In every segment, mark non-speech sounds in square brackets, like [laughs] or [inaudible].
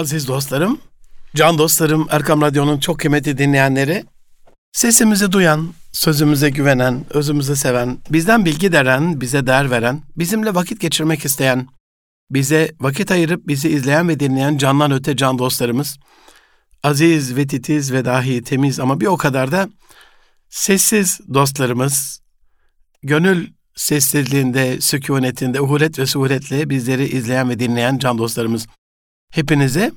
Aziz dostlarım, can dostlarım, Erkam Radyo'nun çok kıymetli dinleyenleri, sesimizi duyan, sözümüze güvenen, özümüzü seven, bizden bilgi deren, bize değer veren, bizimle vakit geçirmek isteyen, bize vakit ayırıp bizi izleyen ve dinleyen candan öte can dostlarımız, aziz ve titiz ve dahi temiz ama bir o kadar da sessiz dostlarımız, gönül sessizliğinde, sükunetinde, uhuret ve suhuretle bizleri izleyen ve dinleyen can dostlarımız. Hepinize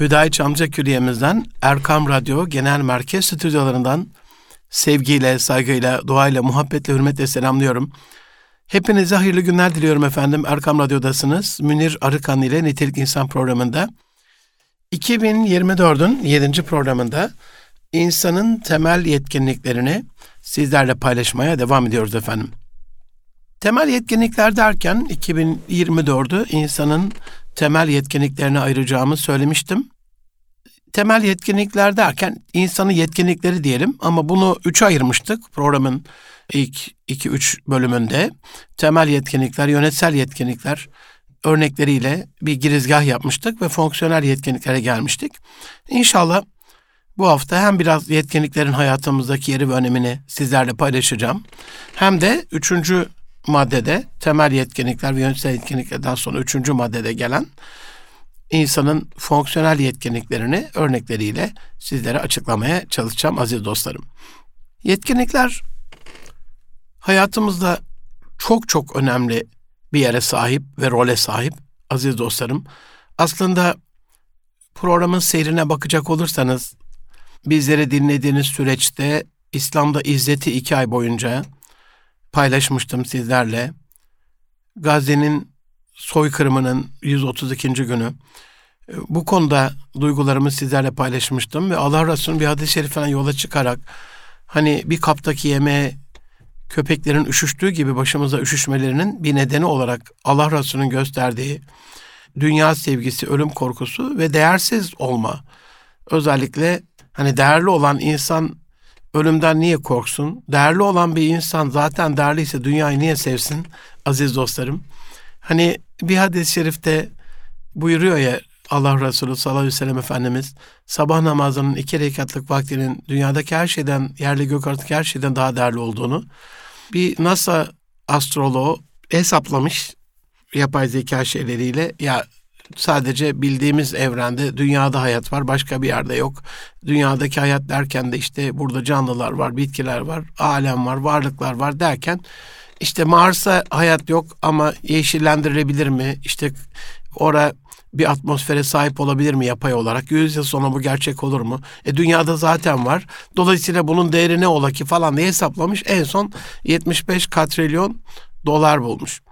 Hüdayi Çamca Külliye'mizden Erkam Radyo Genel Merkez Stüdyolarından sevgiyle, saygıyla, duayla, muhabbetle, hürmetle selamlıyorum. Hepinize hayırlı günler diliyorum efendim. Erkam Radyo'dasınız. Münir Arıkan ile Nitelik İnsan programında. 2024'ün 7. programında insanın temel yetkinliklerini sizlerle paylaşmaya devam ediyoruz efendim. Temel yetkinlikler derken 2024'ü insanın temel yetkinliklerine ayıracağımı söylemiştim. Temel yetkinlikler derken insanın yetkinlikleri diyelim ama bunu üçe ayırmıştık programın ilk 2-3 bölümünde. Temel yetkinlikler, yönetsel yetkinlikler örnekleriyle bir girizgah yapmıştık ve fonksiyonel yetkinliklere gelmiştik. İnşallah bu hafta hem biraz yetkinliklerin hayatımızdaki yeri ve önemini sizlerle paylaşacağım. Hem de üçüncü maddede temel yetkinlikler ve yönetsel yetkinliklerden sonra üçüncü maddede gelen insanın fonksiyonel yetkinliklerini örnekleriyle sizlere açıklamaya çalışacağım aziz dostlarım. Yetkinlikler hayatımızda çok çok önemli bir yere sahip ve role sahip aziz dostlarım. Aslında programın seyrine bakacak olursanız bizleri dinlediğiniz süreçte İslam'da izzeti iki ay boyunca paylaşmıştım sizlerle. Gazze'nin soykırımının 132. günü. Bu konuda duygularımı sizlerle paylaşmıştım ve Allah Resulü'nün bir hadis-i şeriften yola çıkarak hani bir kaptaki yemeğe köpeklerin üşüştüğü gibi başımıza üşüşmelerinin bir nedeni olarak Allah Resulü'nün gösterdiği dünya sevgisi, ölüm korkusu ve değersiz olma. Özellikle hani değerli olan insan ölümden niye korksun? Değerli olan bir insan zaten değerliyse dünyayı niye sevsin aziz dostlarım? Hani bir hadis-i şerifte buyuruyor ya Allah Resulü sallallahu aleyhi ve sellem Efendimiz sabah namazının iki rekatlık vaktinin dünyadaki her şeyden, yerli gök artık her şeyden daha değerli olduğunu bir NASA astroloğu hesaplamış yapay zeka şeyleriyle ya sadece bildiğimiz evrende dünyada hayat var, başka bir yerde yok. Dünyadaki hayat derken de işte burada canlılar var, bitkiler var, alem var, varlıklar var derken işte Mars'a hayat yok ama yeşillendirilebilir mi? İşte ora bir atmosfere sahip olabilir mi yapay olarak? Yüz yıl sonra bu gerçek olur mu? E dünyada zaten var. Dolayısıyla bunun değeri ne ola ki falan diye hesaplamış. En son 75 katrilyon dolar bulmuş.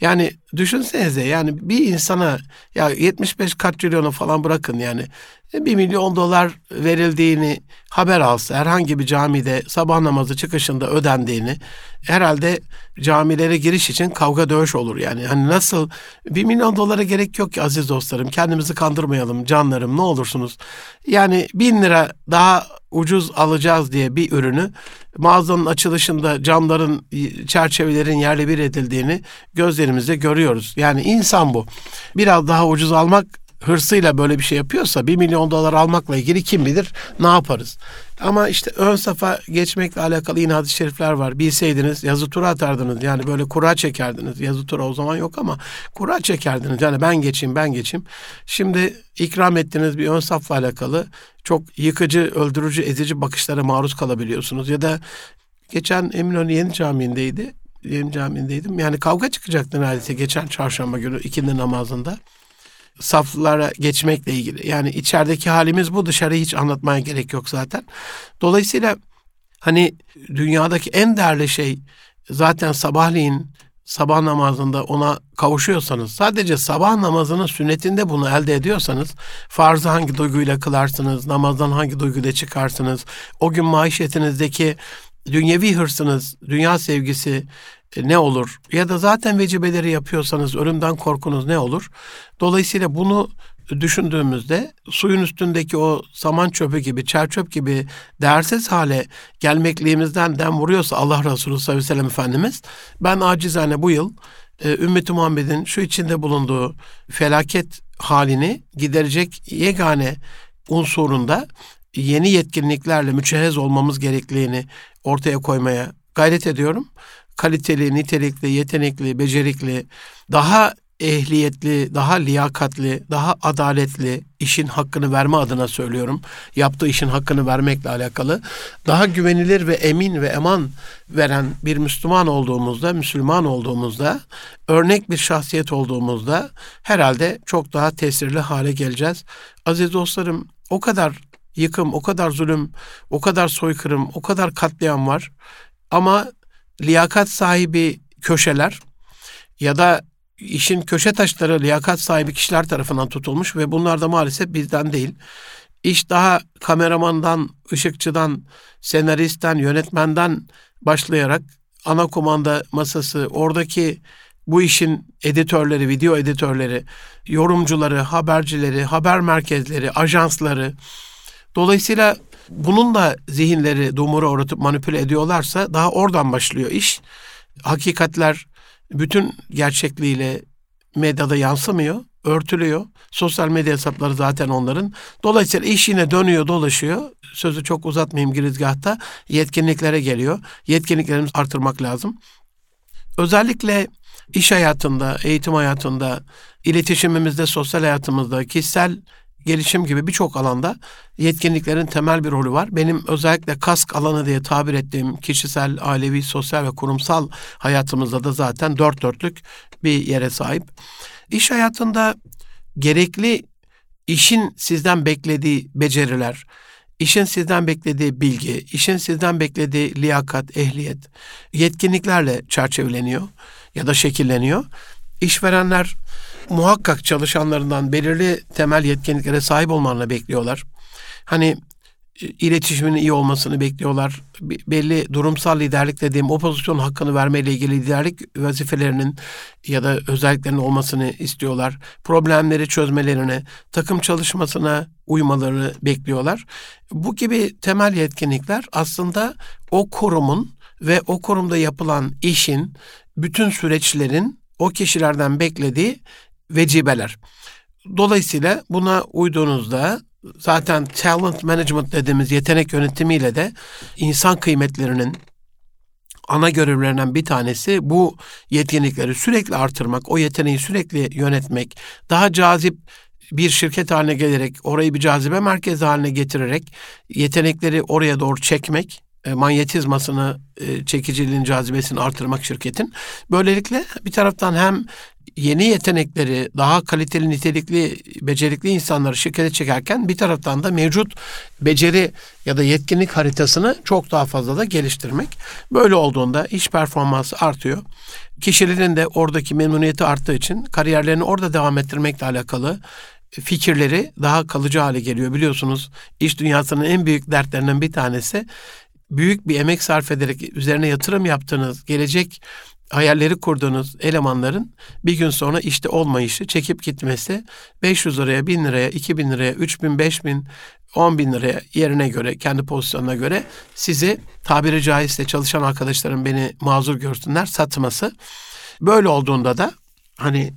Yani düşünsenize yani bir insana ya 75 katrilyonu falan bırakın yani 1 milyon dolar verildiğini haber alsa herhangi bir camide sabah namazı çıkışında ödendiğini herhalde camilere giriş için kavga dövüş olur yani. Hani nasıl 1 milyon dolara gerek yok ki aziz dostlarım kendimizi kandırmayalım canlarım ne olursunuz. Yani bin lira daha ucuz alacağız diye bir ürünü mağazanın açılışında camların çerçevelerin yerle bir edildiğini gözlerimizde görüyoruz. Yani insan bu. Biraz daha ucuz almak hırsıyla böyle bir şey yapıyorsa bir milyon dolar almakla ilgili kim bilir ne yaparız. Ama işte ön safa geçmekle alakalı yine hadis-i şerifler var. Bilseydiniz yazı tura atardınız. Yani böyle kura çekerdiniz. Yazı tura o zaman yok ama kura çekerdiniz. Yani ben geçeyim ben geçeyim. Şimdi ikram ettiğiniz bir ön safla alakalı çok yıkıcı, öldürücü, ezici bakışlara maruz kalabiliyorsunuz. Ya da geçen Eminönü Yeni Camii'ndeydi. Yeni Camii'ndeydim. Yani kavga çıkacaktı neredeyse geçen çarşamba günü ikindi namazında saflara geçmekle ilgili. Yani içerideki halimiz bu dışarıyı hiç anlatmaya gerek yok zaten. Dolayısıyla hani dünyadaki en değerli şey zaten sabahleyin sabah namazında ona kavuşuyorsanız sadece sabah namazının sünnetinde bunu elde ediyorsanız farzı hangi duyguyla kılarsınız, namazdan hangi duyguyla çıkarsınız, o gün maişetinizdeki dünyevi hırsınız, dünya sevgisi, e, ne olur? Ya da zaten vecibeleri yapıyorsanız ölümden korkunuz ne olur? Dolayısıyla bunu düşündüğümüzde suyun üstündeki o saman çöpü gibi, çer çöp gibi değersiz hale gelmekliğimizden dem vuruyorsa Allah Resulü sallallahu aleyhi ve sellem Efendimiz ben acizane bu yıl e, ümmeti Muhammed'in şu içinde bulunduğu felaket halini giderecek yegane unsurunda yeni yetkinliklerle müçehez olmamız gerekliliğini ortaya koymaya gayret ediyorum. Kaliteli, nitelikli, yetenekli, becerikli, daha ehliyetli, daha liyakatli, daha adaletli işin hakkını verme adına söylüyorum. Yaptığı işin hakkını vermekle alakalı. Daha güvenilir ve emin ve eman veren bir Müslüman olduğumuzda, Müslüman olduğumuzda, örnek bir şahsiyet olduğumuzda herhalde çok daha tesirli hale geleceğiz. Aziz dostlarım o kadar yıkım, o kadar zulüm, o kadar soykırım, o kadar katliam var. Ama liyakat sahibi köşeler ya da işin köşe taşları liyakat sahibi kişiler tarafından tutulmuş ve bunlar da maalesef bizden değil. İş daha kameramandan, ışıkçıdan, senaristten, yönetmenden başlayarak ana komanda masası, oradaki bu işin editörleri, video editörleri, yorumcuları, habercileri, haber merkezleri, ajansları. Dolayısıyla bununla zihinleri dumura uğratıp manipüle ediyorlarsa daha oradan başlıyor iş. Hakikatler bütün gerçekliğiyle medyada yansımıyor, örtülüyor. Sosyal medya hesapları zaten onların. Dolayısıyla iş yine dönüyor, dolaşıyor. Sözü çok uzatmayayım girizgahta. Yetkinliklere geliyor. Yetkinliklerimizi artırmak lazım. Özellikle iş hayatında, eğitim hayatında, iletişimimizde, sosyal hayatımızda, kişisel gelişim gibi birçok alanda yetkinliklerin temel bir rolü var. Benim özellikle kask alanı diye tabir ettiğim kişisel, ailevi, sosyal ve kurumsal hayatımızda da zaten dört dörtlük bir yere sahip. İş hayatında gerekli işin sizden beklediği beceriler, işin sizden beklediği bilgi, işin sizden beklediği liyakat, ehliyet, yetkinliklerle çerçeveleniyor ya da şekilleniyor. İşverenler muhakkak çalışanlarından belirli temel yetkinliklere sahip olmalarını bekliyorlar. Hani e, iletişimin iyi olmasını bekliyorlar. Belli durumsal liderlik dediğim o pozisyon hakkını vermeyle ilgili liderlik vazifelerinin ya da özelliklerinin olmasını istiyorlar. Problemleri çözmelerine, takım çalışmasına uymalarını bekliyorlar. Bu gibi temel yetkinlikler aslında o kurumun ve o kurumda yapılan işin bütün süreçlerin o kişilerden beklediği vecibeler. Dolayısıyla buna uyduğunuzda zaten talent management dediğimiz yetenek yönetimiyle de insan kıymetlerinin ana görevlerinden bir tanesi bu yetkinlikleri sürekli artırmak, o yeteneği sürekli yönetmek, daha cazip bir şirket haline gelerek, orayı bir cazibe merkezi haline getirerek yetenekleri oraya doğru çekmek, e, manyetizmasını, e, çekiciliğin cazibesini artırmak şirketin. Böylelikle bir taraftan hem yeni yetenekleri, daha kaliteli, nitelikli, becerikli insanları şirkete çekerken bir taraftan da mevcut beceri ya da yetkinlik haritasını çok daha fazla da geliştirmek. Böyle olduğunda iş performansı artıyor. Kişilerin de oradaki memnuniyeti arttığı için kariyerlerini orada devam ettirmekle alakalı fikirleri daha kalıcı hale geliyor. Biliyorsunuz iş dünyasının en büyük dertlerinden bir tanesi büyük bir emek sarf ederek üzerine yatırım yaptığınız, gelecek hayalleri kurduğunuz elemanların bir gün sonra işte olmayışı, çekip gitmesi 500 liraya, 1000 liraya, 2000 liraya, 3000, 5000, 10 bin liraya yerine göre, kendi pozisyonuna göre sizi tabiri caizse çalışan arkadaşlarım beni mazur görsünler satması. Böyle olduğunda da hani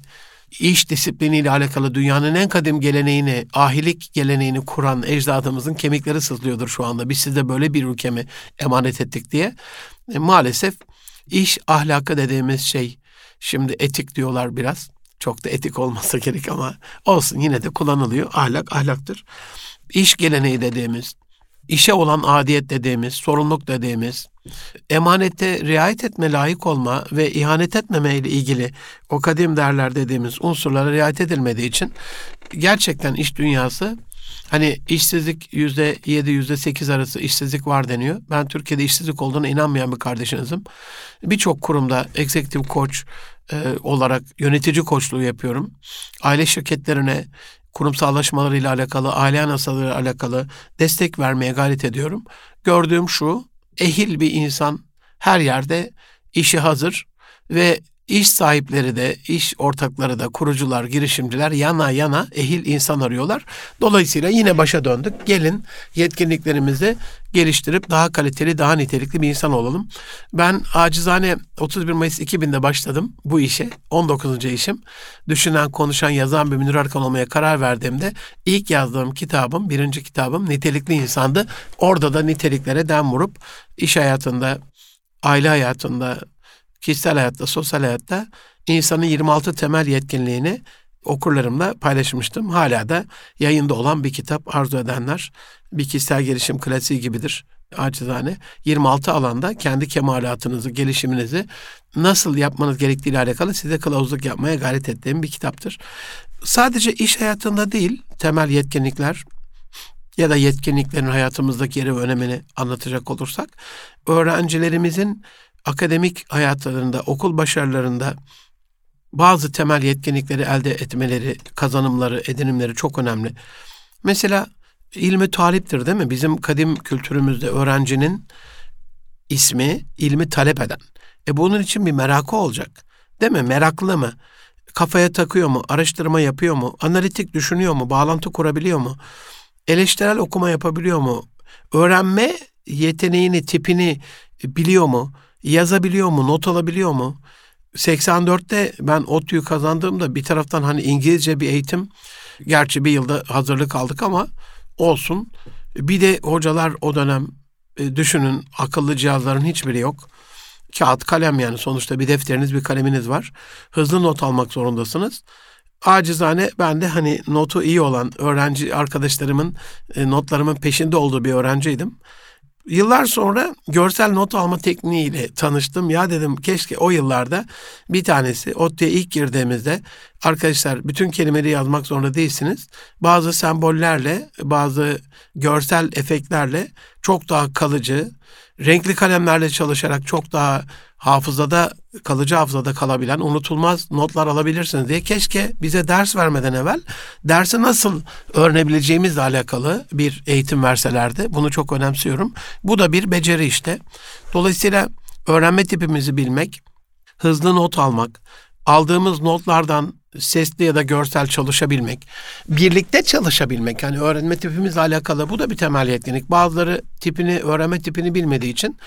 iş disipliniyle alakalı dünyanın en kadim geleneğini, ahilik geleneğini kuran ecdadımızın kemikleri sızlıyordur şu anda. Biz size böyle bir ülkemi emanet ettik diye. E, maalesef iş ahlakı dediğimiz şey, şimdi etik diyorlar biraz. Çok da etik olmasa [laughs] gerek ama olsun yine de kullanılıyor. Ahlak ahlaktır. İş geleneği dediğimiz, işe olan adiyet dediğimiz, sorumluluk dediğimiz, emanete riayet etme, layık olma ve ihanet etmeme ile ilgili o kadim değerler dediğimiz unsurlara riayet edilmediği için gerçekten iş dünyası hani işsizlik yüzde yedi, yüzde sekiz arası işsizlik var deniyor. Ben Türkiye'de işsizlik olduğuna inanmayan bir kardeşinizim. Birçok kurumda executive coach e, olarak yönetici koçluğu yapıyorum. Aile şirketlerine kurumsallaşmalarıyla alakalı, aile anasalarıyla alakalı destek vermeye gayret ediyorum. Gördüğüm şu, ehil bir insan her yerde işi hazır ve İş sahipleri de, iş ortakları da, kurucular, girişimciler yana yana ehil insan arıyorlar. Dolayısıyla yine başa döndük. Gelin yetkinliklerimizi geliştirip daha kaliteli, daha nitelikli bir insan olalım. Ben acizane 31 Mayıs 2000'de başladım bu işe. 19. işim. Düşünen, konuşan, yazan bir Münir Arkan olmaya karar verdiğimde ilk yazdığım kitabım, birinci kitabım nitelikli insandı. Orada da niteliklere dem vurup iş hayatında, aile hayatında, kişisel hayatta, sosyal hayatta insanın 26 temel yetkinliğini okurlarımla paylaşmıştım. Hala da yayında olan bir kitap arzu edenler bir kişisel gelişim klasiği gibidir acizane. 26 alanda kendi kemalatınızı, gelişiminizi nasıl yapmanız gerektiğiyle alakalı size kılavuzluk yapmaya gayret ettiğim bir kitaptır. Sadece iş hayatında değil, temel yetkinlikler ya da yetkinliklerin hayatımızdaki yeri ve önemini anlatacak olursak, öğrencilerimizin akademik hayatlarında, okul başarılarında bazı temel yetkinlikleri elde etmeleri, kazanımları, edinimleri çok önemli. Mesela ilmi taliptir değil mi? Bizim kadim kültürümüzde öğrencinin ismi ilmi talep eden. E bunun için bir merakı olacak. Değil mi? Meraklı mı? Kafaya takıyor mu? Araştırma yapıyor mu? Analitik düşünüyor mu? Bağlantı kurabiliyor mu? Eleştirel okuma yapabiliyor mu? Öğrenme yeteneğini, tipini biliyor mu? Yazabiliyor mu? Not alabiliyor mu? 84'te ben ODTÜ'yü kazandığımda bir taraftan hani İngilizce bir eğitim gerçi bir yılda hazırlık aldık ama olsun. Bir de hocalar o dönem e, düşünün akıllı cihazların hiçbiri yok. Kağıt kalem yani sonuçta bir defteriniz bir kaleminiz var. Hızlı not almak zorundasınız. Acizane ben de hani notu iyi olan öğrenci arkadaşlarımın e, notlarımın peşinde olduğu bir öğrenciydim. Yıllar sonra görsel not alma tekniğiyle tanıştım. Ya dedim keşke o yıllarda bir tanesi ODTÜ'ye ilk girdiğimizde arkadaşlar bütün kelimeleri yazmak zorunda değilsiniz. Bazı sembollerle, bazı görsel efektlerle çok daha kalıcı, renkli kalemlerle çalışarak çok daha hafızada kalıcı hafızada kalabilen unutulmaz notlar alabilirsiniz diye keşke bize ders vermeden evvel dersi nasıl öğrenebileceğimizle alakalı bir eğitim verselerdi. Bunu çok önemsiyorum. Bu da bir beceri işte. Dolayısıyla öğrenme tipimizi bilmek, hızlı not almak, aldığımız notlardan sesli ya da görsel çalışabilmek, birlikte çalışabilmek. Yani öğrenme tipimizle alakalı bu da bir temel yetkinlik. Bazıları tipini, öğrenme tipini bilmediği için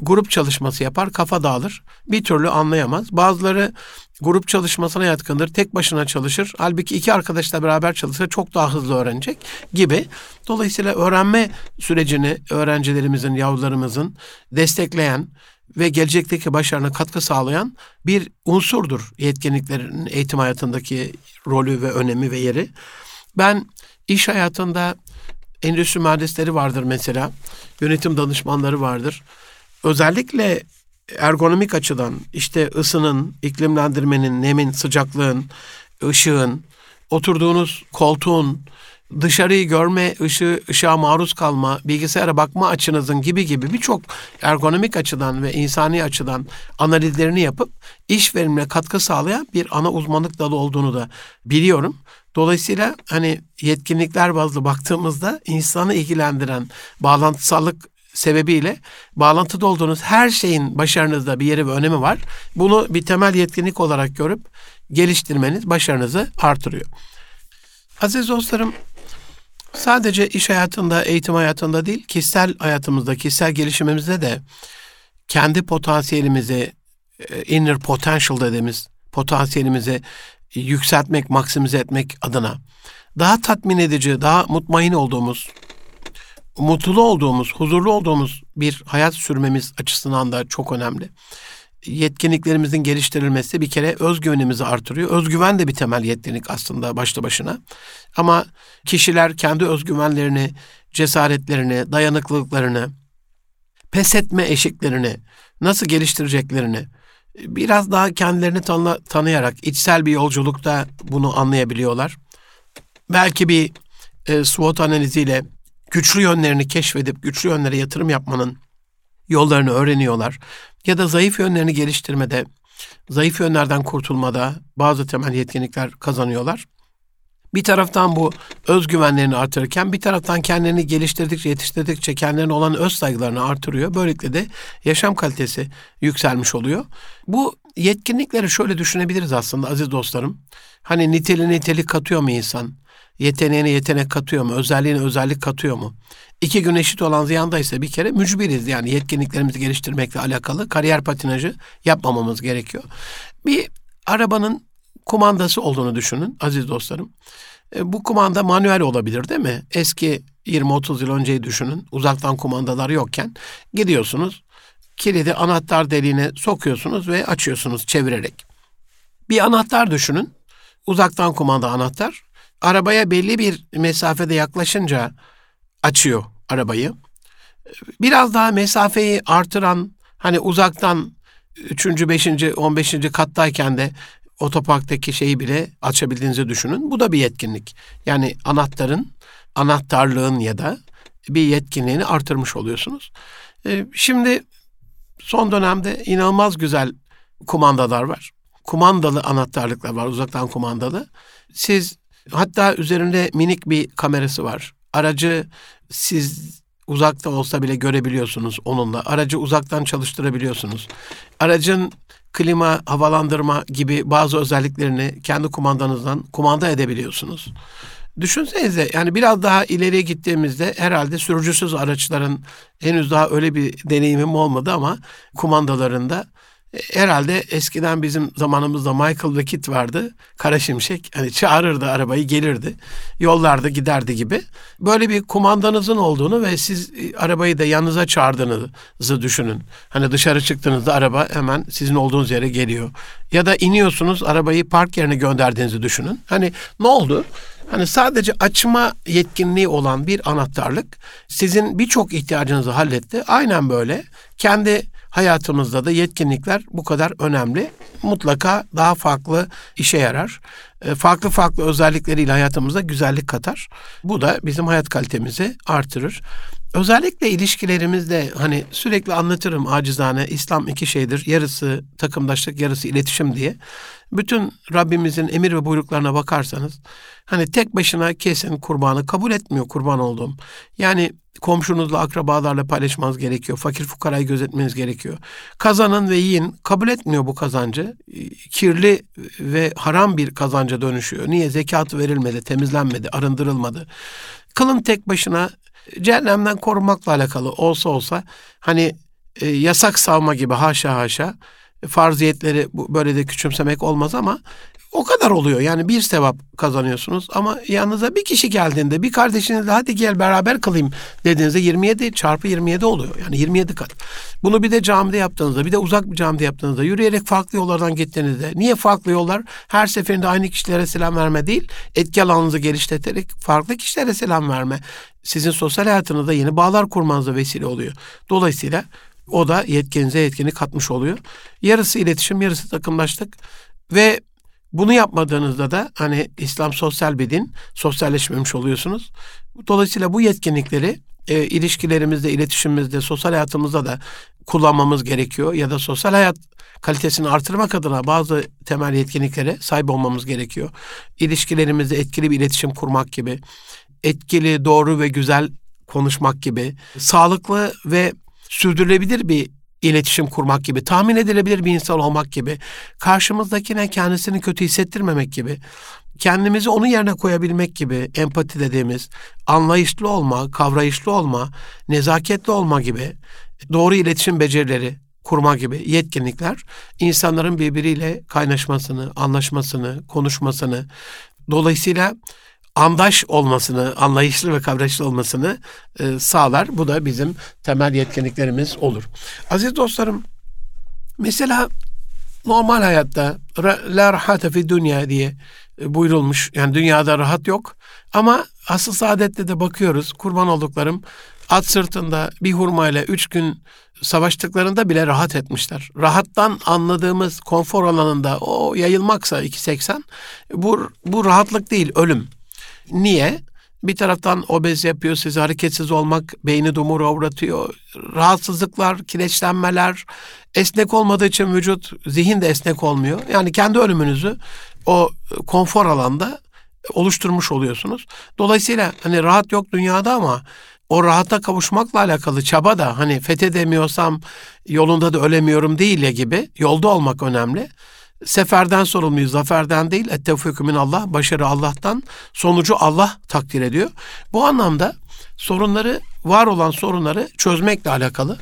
grup çalışması yapar, kafa dağılır. Bir türlü anlayamaz. Bazıları grup çalışmasına yatkındır. Tek başına çalışır. Halbuki iki arkadaşla beraber çalışsa çok daha hızlı öğrenecek gibi. Dolayısıyla öğrenme sürecini öğrencilerimizin, yavrularımızın destekleyen, ve gelecekteki başarına katkı sağlayan bir unsurdur yetkinliklerin eğitim hayatındaki rolü ve önemi ve yeri. Ben iş hayatında endüstri mühendisleri vardır mesela, yönetim danışmanları vardır. Özellikle ergonomik açıdan işte ısının, iklimlendirmenin, nemin, sıcaklığın, ışığın, oturduğunuz koltuğun, dışarıyı görme, ışığı, ışığa maruz kalma, bilgisayara bakma açınızın gibi gibi birçok ergonomik açıdan ve insani açıdan analizlerini yapıp iş verimine katkı sağlayan bir ana uzmanlık dalı olduğunu da biliyorum. Dolayısıyla hani yetkinlikler bazlı baktığımızda insanı ilgilendiren bağlantısallık sebebiyle bağlantıda olduğunuz her şeyin başarınızda bir yeri ve önemi var. Bunu bir temel yetkinlik olarak görüp geliştirmeniz başarınızı artırıyor. Aziz dostlarım Sadece iş hayatında, eğitim hayatında değil, kişisel hayatımızda, kişisel gelişimimizde de kendi potansiyelimizi, e, inner potential dediğimiz potansiyelimizi yükseltmek, maksimize etmek adına daha tatmin edici, daha mutmain olduğumuz, mutlu olduğumuz, huzurlu olduğumuz bir hayat sürmemiz açısından da çok önemli yetkinliklerimizin geliştirilmesi bir kere özgüvenimizi artırıyor. Özgüven de bir temel yetkinlik aslında başlı başına. Ama kişiler kendi özgüvenlerini, cesaretlerini, dayanıklılıklarını, pes etme eşiklerini nasıl geliştireceklerini biraz daha kendilerini tanı tanıyarak içsel bir yolculukta bunu anlayabiliyorlar. Belki bir e, SWOT analiziyle güçlü yönlerini keşfedip güçlü yönlere yatırım yapmanın yollarını öğreniyorlar ya da zayıf yönlerini geliştirmede, zayıf yönlerden kurtulmada bazı temel yetkinlikler kazanıyorlar. Bir taraftan bu özgüvenlerini artırırken bir taraftan kendilerini geliştirdikçe, yetiştirdikçe kendilerine olan öz saygılarını artırıyor. Böylelikle de yaşam kalitesi yükselmiş oluyor. Bu yetkinlikleri şöyle düşünebiliriz aslında aziz dostlarım. Hani niteli nitelik katıyor mu insan? Yeteneğine yetenek katıyor mu? Özelliğine özellik katıyor mu? İki gün eşit olan ziyanda ise bir kere mücbiriz. Yani yetkinliklerimizi geliştirmekle alakalı kariyer patinajı yapmamamız gerekiyor. Bir arabanın kumandası olduğunu düşünün aziz dostlarım. E, bu kumanda manuel olabilir değil mi? Eski 20-30 yıl önceyi düşünün. Uzaktan kumandalar yokken gidiyorsunuz. Kilidi anahtar deliğine sokuyorsunuz ve açıyorsunuz çevirerek. Bir anahtar düşünün. Uzaktan kumanda anahtar. Arabaya belli bir mesafede yaklaşınca açıyor arabayı. Biraz daha mesafeyi artıran hani uzaktan 3. 5. 15. kattayken de otoparktaki şeyi bile açabildiğinizi düşünün. Bu da bir yetkinlik. Yani anahtarın, anahtarlığın ya da bir yetkinliğini artırmış oluyorsunuz. Ee, şimdi son dönemde inanılmaz güzel kumandalar var. Kumandalı anahtarlıklar var, uzaktan kumandalı. Siz hatta üzerinde minik bir kamerası var. Aracı siz uzakta olsa bile görebiliyorsunuz onunla. Aracı uzaktan çalıştırabiliyorsunuz. Aracın klima, havalandırma gibi bazı özelliklerini kendi kumandanızdan kumanda edebiliyorsunuz. Düşünsenize yani biraz daha ileriye gittiğimizde herhalde sürücüsüz araçların henüz daha öyle bir deneyimim olmadı ama kumandalarında herhalde eskiden bizim zamanımızda Michael ve Kit vardı. Kara Şimşek. Hani çağırırdı arabayı gelirdi. Yollarda giderdi gibi. Böyle bir kumandanızın olduğunu ve siz e, arabayı da yanınıza çağırdığınızı düşünün. Hani dışarı çıktığınızda araba hemen sizin olduğunuz yere geliyor. Ya da iniyorsunuz arabayı park yerine gönderdiğinizi düşünün. Hani ne oldu? Hani sadece açma yetkinliği olan bir anahtarlık sizin birçok ihtiyacınızı halletti. Aynen böyle kendi hayatımızda da yetkinlikler bu kadar önemli. Mutlaka daha farklı işe yarar. E, farklı farklı özellikleriyle hayatımıza güzellik katar. Bu da bizim hayat kalitemizi artırır. Özellikle ilişkilerimizde hani sürekli anlatırım acizane İslam iki şeydir. Yarısı takımdaşlık, yarısı iletişim diye. Bütün Rabbimizin emir ve buyruklarına bakarsanız hani tek başına kesin kurbanı kabul etmiyor kurban olduğum. Yani komşunuzla, akrabalarla paylaşmanız gerekiyor. Fakir fukarayı gözetmeniz gerekiyor. Kazanın ve yiyin. Kabul etmiyor bu kazancı. Kirli ve haram bir kazanca dönüşüyor. Niye? Zekatı verilmedi, temizlenmedi, arındırılmadı. Kılın tek başına cehennemden korunmakla alakalı olsa olsa hani e, yasak savma gibi haşa haşa farziyetleri böyle de küçümsemek olmaz ama o kadar oluyor. Yani bir sevap kazanıyorsunuz ama yanınıza bir kişi geldiğinde bir kardeşinizle hadi gel beraber kılayım dediğinizde 27 çarpı 27 oluyor. Yani 27 kat. Bunu bir de camide yaptığınızda bir de uzak bir camide yaptığınızda yürüyerek farklı yollardan gittiğinizde niye farklı yollar? Her seferinde aynı kişilere selam verme değil etki alanınızı geliştirerek farklı kişilere selam verme. Sizin sosyal hayatınızda yeni bağlar kurmanıza vesile oluyor. Dolayısıyla o da yetkinize yetkini katmış oluyor. Yarısı iletişim, yarısı takımlaştık ve bunu yapmadığınızda da hani İslam sosyal bir din, sosyalleşmemiş oluyorsunuz. Dolayısıyla bu yetkinlikleri e, ilişkilerimizde, iletişimimizde, sosyal hayatımızda da kullanmamız gerekiyor. Ya da sosyal hayat kalitesini artırmak adına bazı temel yetkinliklere sahip olmamız gerekiyor. İlişkilerimizde etkili bir iletişim kurmak gibi, etkili, doğru ve güzel konuşmak gibi, sağlıklı ve sürdürülebilir bir iletişim kurmak gibi, tahmin edilebilir bir insan olmak gibi, karşımızdakine kendisini kötü hissettirmemek gibi, kendimizi onun yerine koyabilmek gibi empati dediğimiz anlayışlı olma, kavrayışlı olma, nezaketli olma gibi doğru iletişim becerileri kurma gibi yetkinlikler insanların birbiriyle kaynaşmasını, anlaşmasını, konuşmasını dolayısıyla andaş olmasını, anlayışlı ve kavrayışlı olmasını e, sağlar. Bu da bizim temel yetkinliklerimiz olur. Aziz dostlarım, mesela normal hayatta la rahate fi dünya diye e, buyurulmuş. Yani dünyada rahat yok. Ama asıl saadette de bakıyoruz. Kurban olduklarım at sırtında bir hurmayla üç gün savaştıklarında bile rahat etmişler. Rahattan anladığımız konfor alanında o yayılmaksa 2.80 bu, bu rahatlık değil ölüm. Niye? Bir taraftan obez yapıyor, sizi hareketsiz olmak beyni dumura uğratıyor. Rahatsızlıklar, kireçlenmeler, esnek olmadığı için vücut, zihin de esnek olmuyor. Yani kendi ölümünüzü o konfor alanda oluşturmuş oluyorsunuz. Dolayısıyla hani rahat yok dünyada ama o rahata kavuşmakla alakalı çaba da hani fethedemiyorsam yolunda da ölemiyorum değil ya gibi yolda olmak önemli. Seferden sorumluyuz, zaferden değil. Ettevfikü Allah, başarı Allah'tan, sonucu Allah takdir ediyor. Bu anlamda sorunları, var olan sorunları çözmekle alakalı.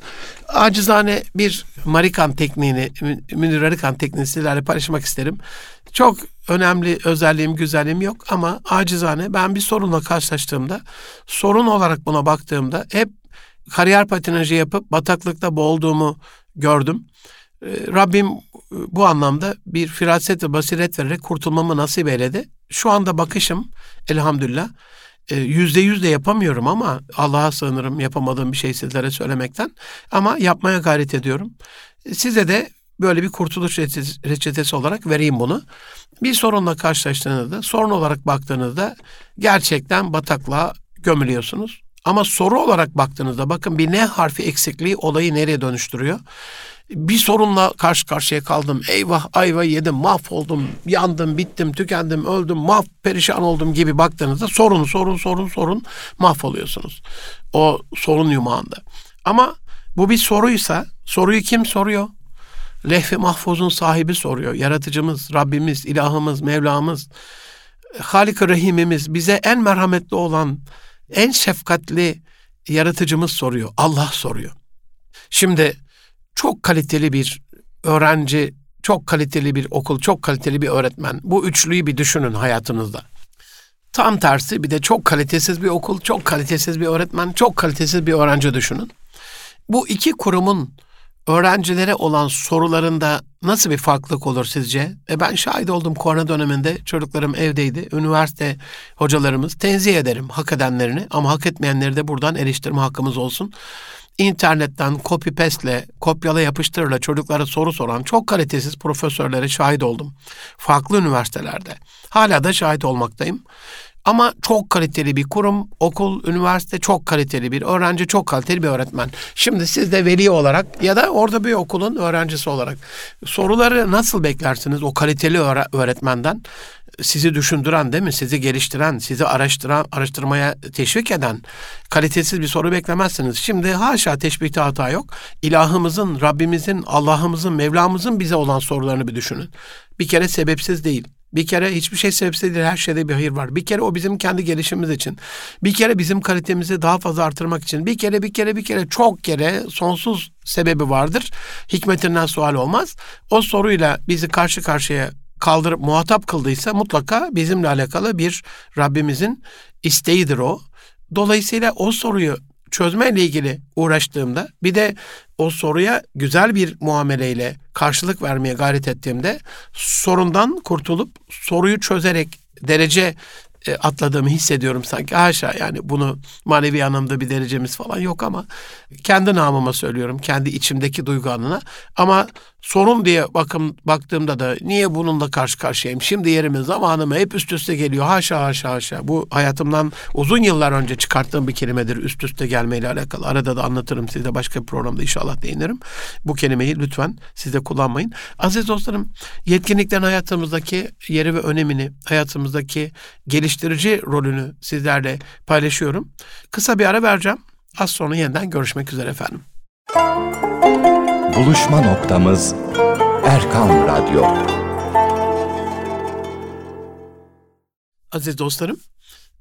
Acizane bir Marikan tekniğini, Münir Arikan tekniğini sizlerle paylaşmak isterim. Çok önemli özelliğim, güzelliğim yok ama acizane ben bir sorunla karşılaştığımda, sorun olarak buna baktığımda hep kariyer patinajı yapıp bataklıkta boğulduğumu gördüm. Ee, Rabbim bu anlamda bir firaset ve basiret vererek kurtulmamı nasip eyledi. Şu anda bakışım elhamdülillah e, yüzde yüz de yapamıyorum ama Allah'a sığınırım yapamadığım bir şey sizlere söylemekten. Ama yapmaya gayret ediyorum. Size de böyle bir kurtuluş reçetesi olarak vereyim bunu. Bir sorunla karşılaştığınızda, sorun olarak baktığınızda gerçekten bataklığa gömülüyorsunuz. Ama soru olarak baktığınızda bakın bir ne harfi eksikliği olayı nereye dönüştürüyor? Bir sorunla karşı karşıya kaldım. Eyvah ayva yedim, mahvoldum, yandım, bittim, tükendim, öldüm, mahv, perişan oldum gibi baktığınızda sorun, sorun, sorun, sorun mahvoluyorsunuz. O sorun yumağında. Ama bu bir soruysa, soruyu kim soruyor? Lehvi mahfuzun sahibi soruyor. Yaratıcımız, Rabbimiz, ilahımız, Mevlamız, Halik-i Rahimimiz, bize en merhametli olan, en şefkatli yaratıcımız soruyor. Allah soruyor. Şimdi çok kaliteli bir öğrenci, çok kaliteli bir okul, çok kaliteli bir öğretmen. Bu üçlüyü bir düşünün hayatınızda. Tam tersi bir de çok kalitesiz bir okul, çok kalitesiz bir öğretmen, çok kalitesiz bir öğrenci düşünün. Bu iki kurumun öğrencilere olan sorularında nasıl bir farklılık olur sizce? E ben şahit oldum korona döneminde çocuklarım evdeydi. Üniversite hocalarımız tenzih ederim hak edenlerini ama hak etmeyenleri de buradan eleştirme hakkımız olsun internetten copy paste'le, kopyala yapıştırla çocuklara soru soran çok kalitesiz profesörlere şahit oldum. Farklı üniversitelerde. Hala da şahit olmaktayım. Ama çok kaliteli bir kurum, okul, üniversite çok kaliteli bir öğrenci, çok kaliteli bir öğretmen. Şimdi siz de veli olarak ya da orada bir okulun öğrencisi olarak soruları nasıl beklersiniz o kaliteli öğretmenden? Sizi düşündüren değil mi? Sizi geliştiren, sizi araştıran, araştırmaya teşvik eden kalitesiz bir soru beklemezsiniz. Şimdi haşa teşbihte hata yok. İlahımızın, Rabbimizin, Allah'ımızın, Mevlamızın bize olan sorularını bir düşünün. Bir kere sebepsiz değil. Bir kere hiçbir şey sebepsiz değil. Her şeyde bir hayır var. Bir kere o bizim kendi gelişimimiz için. Bir kere bizim kalitemizi daha fazla artırmak için. Bir kere bir kere bir kere çok kere sonsuz sebebi vardır. Hikmetinden sual olmaz. O soruyla bizi karşı karşıya kaldırıp muhatap kıldıysa mutlaka bizimle alakalı bir Rabbimizin isteğidir o. Dolayısıyla o soruyu çözmeyle ilgili uğraştığımda bir de o soruya güzel bir muameleyle karşılık vermeye gayret ettiğimde sorundan kurtulup soruyu çözerek derece e, atladığımı hissediyorum sanki. Haşa yani bunu manevi anlamda bir derecemiz falan yok ama kendi namıma söylüyorum. Kendi içimdeki duygu anına. Ama sorun diye bakım baktığımda da niye bununla karşı karşıyayım? Şimdi yerime zamanıma hep üst üste geliyor. Haşa haşa haşa. Bu hayatımdan uzun yıllar önce çıkarttığım bir kelimedir üst üste gelmeyle alakalı. Arada da anlatırım size başka bir programda inşallah değinirim. Bu kelimeyi lütfen siz de kullanmayın. Aziz dostlarım yetkinliklerin hayatımızdaki yeri ve önemini, hayatımızdaki geliştirici rolünü sizlerle paylaşıyorum. Kısa bir ara vereceğim. Az sonra yeniden görüşmek üzere efendim. Buluşma noktamız Erkan Radyo. Aziz dostlarım,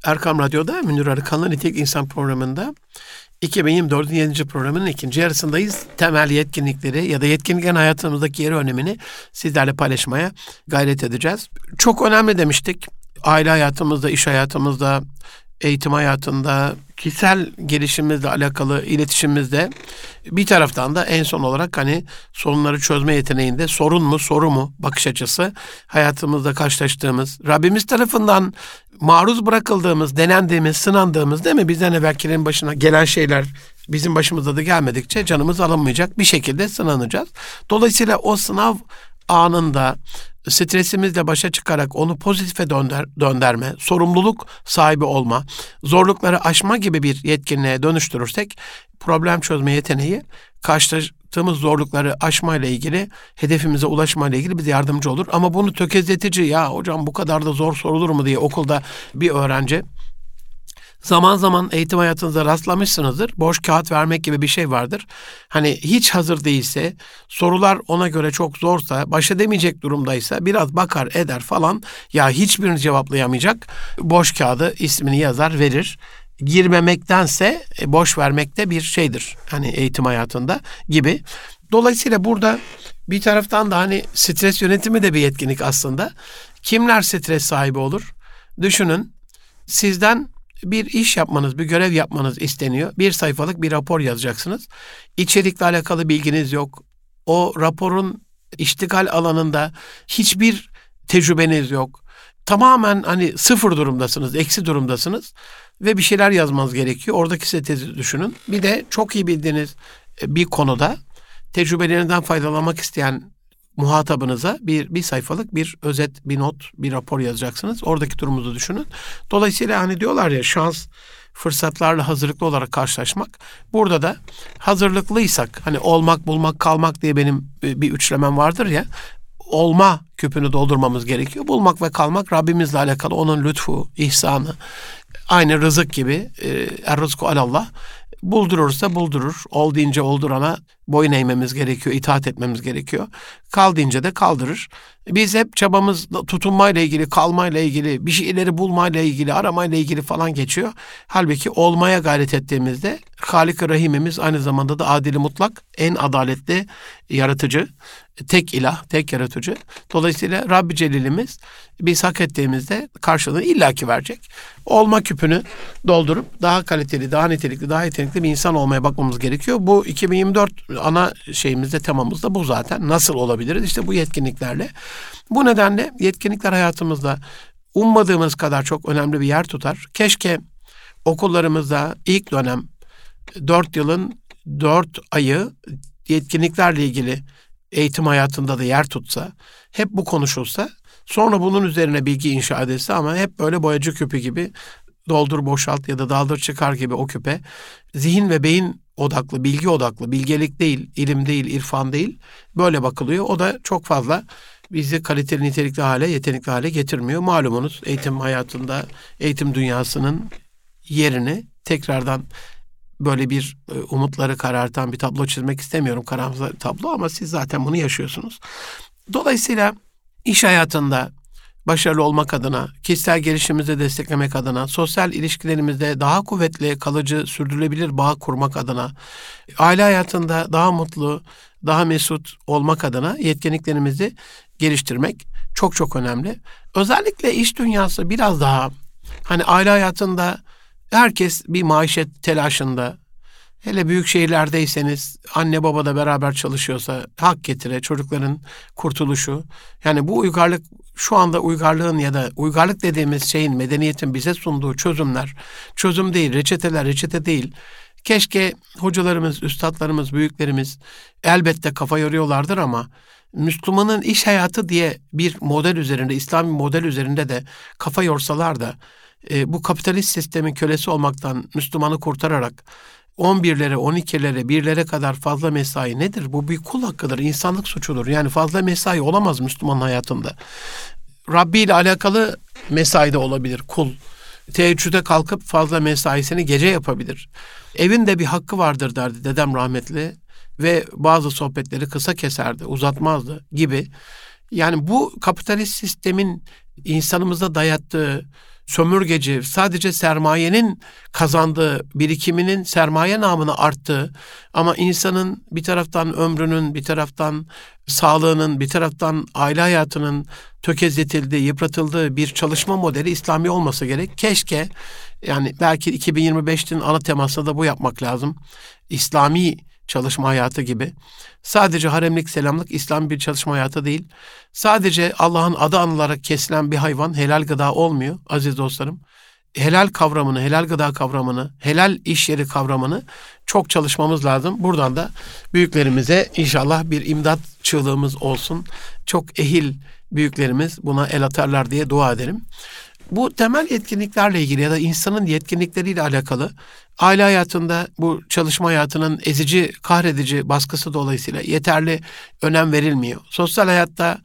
Erkam Radyo'da Münir Arıkan'la Nitek İnsan programında 2024'ün 7. programının ikinci yarısındayız. Temel yetkinlikleri ya da yetkinliklerin hayatımızdaki yeri önemini sizlerle paylaşmaya gayret edeceğiz. Çok önemli demiştik. Aile hayatımızda, iş hayatımızda, eğitim hayatında, kişisel gelişimimizle alakalı iletişimimizde bir taraftan da en son olarak hani sorunları çözme yeteneğinde sorun mu soru mu bakış açısı hayatımızda karşılaştığımız Rabbimiz tarafından maruz bırakıldığımız, denendiğimiz, sınandığımız değil mi? Bizden evvelkilerin başına gelen şeyler bizim başımıza da gelmedikçe canımız alınmayacak bir şekilde sınanacağız. Dolayısıyla o sınav anında stresimizle başa çıkarak onu pozitife dönder, döndürme, sorumluluk sahibi olma, zorlukları aşma gibi bir yetkinliğe dönüştürürsek problem çözme yeteneği karşılaştığımız zorlukları aşma ile ilgili, hedefimize ulaşma ile ilgili bize yardımcı olur. Ama bunu tökezletici ya hocam bu kadar da zor sorulur mu diye okulda bir öğrenci Zaman zaman eğitim hayatınızda rastlamışsınızdır. Boş kağıt vermek gibi bir şey vardır. Hani hiç hazır değilse, sorular ona göre çok zorsa, baş edemeyecek durumdaysa biraz bakar eder falan. Ya hiçbirini cevaplayamayacak. Boş kağıdı ismini yazar verir girmemektense e, boş vermekte bir şeydir. Hani eğitim hayatında gibi. Dolayısıyla burada bir taraftan da hani stres yönetimi de bir yetkinlik aslında. Kimler stres sahibi olur? Düşünün sizden bir iş yapmanız, bir görev yapmanız isteniyor. Bir sayfalık bir rapor yazacaksınız. İçerikle alakalı bilginiz yok. O raporun iştigal alanında hiçbir tecrübeniz yok. Tamamen hani sıfır durumdasınız, eksi durumdasınız ve bir şeyler yazmanız gerekiyor. Oradaki sitesi düşünün. Bir de çok iyi bildiğiniz bir konuda tecrübelerinden faydalanmak isteyen muhatabınıza bir, bir sayfalık bir özet, bir not, bir rapor yazacaksınız. Oradaki durumunuzu düşünün. Dolayısıyla hani diyorlar ya şans fırsatlarla hazırlıklı olarak karşılaşmak. Burada da hazırlıklıysak hani olmak, bulmak, kalmak diye benim e, bir üçlemem vardır ya. Olma küpünü doldurmamız gerekiyor. Bulmak ve kalmak Rabbimizle alakalı onun lütfu, ihsanı. Aynı rızık gibi. E, er rızku alallah. Buldurursa buldurur. Ol deyince oldurana boyun eğmemiz gerekiyor, itaat etmemiz gerekiyor. Kal deyince de kaldırır. Biz hep çabamız tutunmayla ilgili, kalmayla ilgili, bir şeyleri bulmayla ilgili, aramayla ilgili falan geçiyor. Halbuki olmaya gayret ettiğimizde Halik-i Rahimimiz aynı zamanda da adili mutlak, en adaletli yaratıcı, tek ilah, tek yaratıcı. Dolayısıyla Rabbi Celil'imiz biz hak ettiğimizde karşılığını illaki verecek. Olma küpünü doldurup daha kaliteli, daha nitelikli, daha yetenekli bir insan olmaya bakmamız gerekiyor. Bu 2024 ana şeyimizde, temamızda bu zaten. Nasıl olabiliriz? İşte bu yetkinliklerle. Bu nedenle yetkinlikler hayatımızda ummadığımız kadar çok önemli bir yer tutar. Keşke okullarımızda ilk dönem dört yılın dört ayı yetkinliklerle ilgili eğitim hayatında da yer tutsa, hep bu konuşulsa, sonra bunun üzerine bilgi inşa edilse ama hep böyle boyacı küpü gibi doldur boşalt ya da daldır çıkar gibi o küpe zihin ve beyin odaklı, bilgi odaklı, bilgelik değil, ilim değil, irfan değil böyle bakılıyor. O da çok fazla bizi kaliteli, nitelikli hale, yetenekli hale getirmiyor. Malumunuz eğitim hayatında, eğitim dünyasının yerini tekrardan böyle bir e, umutları karartan bir tablo çizmek istemiyorum. Karamsar tablo ama siz zaten bunu yaşıyorsunuz. Dolayısıyla iş hayatında başarılı olmak adına, kişisel gelişimimizi desteklemek adına, sosyal ilişkilerimizde daha kuvvetli, kalıcı, sürdürülebilir bağ kurmak adına, aile hayatında daha mutlu, daha mesut olmak adına yetkinliklerimizi geliştirmek çok çok önemli. Özellikle iş dünyası biraz daha hani aile hayatında herkes bir maişet telaşında, Hele büyük şehirlerdeyseniz anne baba da beraber çalışıyorsa hak getire çocukların kurtuluşu. Yani bu uygarlık şu anda uygarlığın ya da uygarlık dediğimiz şeyin medeniyetin bize sunduğu çözümler çözüm değil reçeteler reçete değil. Keşke hocalarımız, üstadlarımız, büyüklerimiz elbette kafa yoruyorlardır ama Müslümanın iş hayatı diye bir model üzerinde, İslami model üzerinde de kafa yorsalar da e, bu kapitalist sistemin kölesi olmaktan Müslümanı kurtararak 11'lere, 12'lere, 1'lere kadar fazla mesai nedir? Bu bir kul hakkıdır, insanlık suçudur. Yani fazla mesai olamaz Müslüman hayatında. Rabbi ile alakalı mesai de olabilir kul. Teheccüde kalkıp fazla mesaisini gece yapabilir. Evinde bir hakkı vardır derdi dedem rahmetli ve bazı sohbetleri kısa keserdi, uzatmazdı gibi. Yani bu kapitalist sistemin insanımıza dayattığı sömürgeci, sadece sermayenin kazandığı, birikiminin sermaye namına arttığı ama insanın bir taraftan ömrünün, bir taraftan sağlığının, bir taraftan aile hayatının tökezletildiği, yıpratıldığı bir çalışma modeli İslami olması gerek. Keşke yani belki 2025'in ana temasında da bu yapmak lazım. İslami çalışma hayatı gibi. Sadece haremlik selamlık İslam bir çalışma hayatı değil. Sadece Allah'ın adı anılarak kesilen bir hayvan helal gıda olmuyor aziz dostlarım. Helal kavramını, helal gıda kavramını, helal iş yeri kavramını çok çalışmamız lazım. Buradan da büyüklerimize inşallah bir imdat çığlığımız olsun. Çok ehil büyüklerimiz buna el atarlar diye dua ederim. Bu temel yetkinliklerle ilgili ya da insanın yetkinlikleriyle alakalı aile hayatında bu çalışma hayatının ezici, kahredici baskısı dolayısıyla yeterli önem verilmiyor. Sosyal hayatta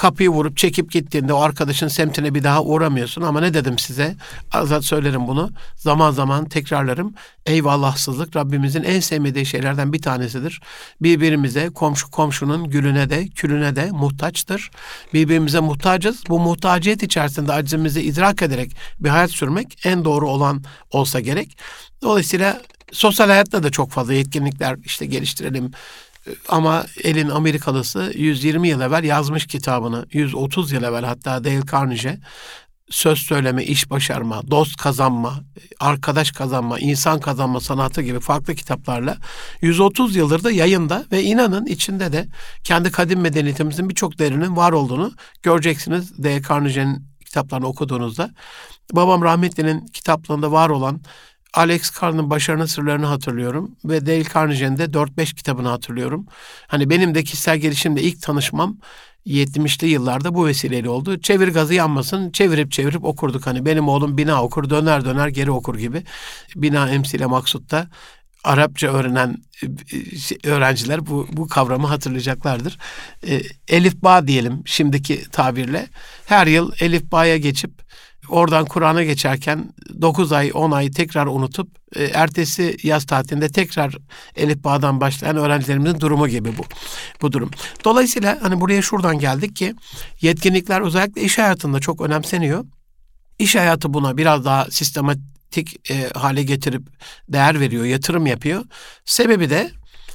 kapıyı vurup çekip gittiğinde o arkadaşın semtine bir daha uğramıyorsun ama ne dedim size? Azat söylerim bunu. Zaman zaman tekrarlarım. Eyvallahsızlık Rabbimizin en sevmediği şeylerden bir tanesidir. Birbirimize, komşu komşunun gülüne de, külüne de muhtaçtır. Birbirimize muhtacız. Bu muhtaciyet içerisinde acizimizi idrak ederek bir hayat sürmek en doğru olan olsa gerek. Dolayısıyla sosyal hayatta da çok fazla yetkinlikler işte geliştirelim, ama elin Amerikalısı 120 yıl evvel yazmış kitabını. 130 yıl evvel hatta Dale Carnegie söz söyleme, iş başarma, dost kazanma, arkadaş kazanma, insan kazanma sanatı gibi farklı kitaplarla 130 yıldır da yayında ve inanın içinde de kendi kadim medeniyetimizin birçok değerinin var olduğunu göreceksiniz. D. Carnegie'nin kitaplarını okuduğunuzda. Babam rahmetlinin kitaplarında var olan Alex Carr'ın başarının sırlarını hatırlıyorum ve Dale Carnegie'nin de 4-5 kitabını hatırlıyorum. Hani benim de kişisel gelişimde ilk tanışmam 70'li yıllarda bu vesileyle oldu. Çevir gazı yanmasın çevirip çevirip okurduk. Hani benim oğlum bina okur döner döner geri okur gibi. Bina emsile maksutta Arapça öğrenen öğrenciler bu, bu kavramı hatırlayacaklardır. E, elif ba diyelim şimdiki tabirle. Her yıl elif ba'ya geçip oradan Kur'an'a geçerken 9 ay 10 ay tekrar unutup e, ertesi yaz tatilinde tekrar Elif Bağ'dan başlayan öğrencilerimizin durumu gibi bu. Bu durum. Dolayısıyla hani buraya şuradan geldik ki yetkinlikler özellikle iş hayatında çok önemseniyor. İş hayatı buna biraz daha sistematik e, hale getirip değer veriyor, yatırım yapıyor. Sebebi de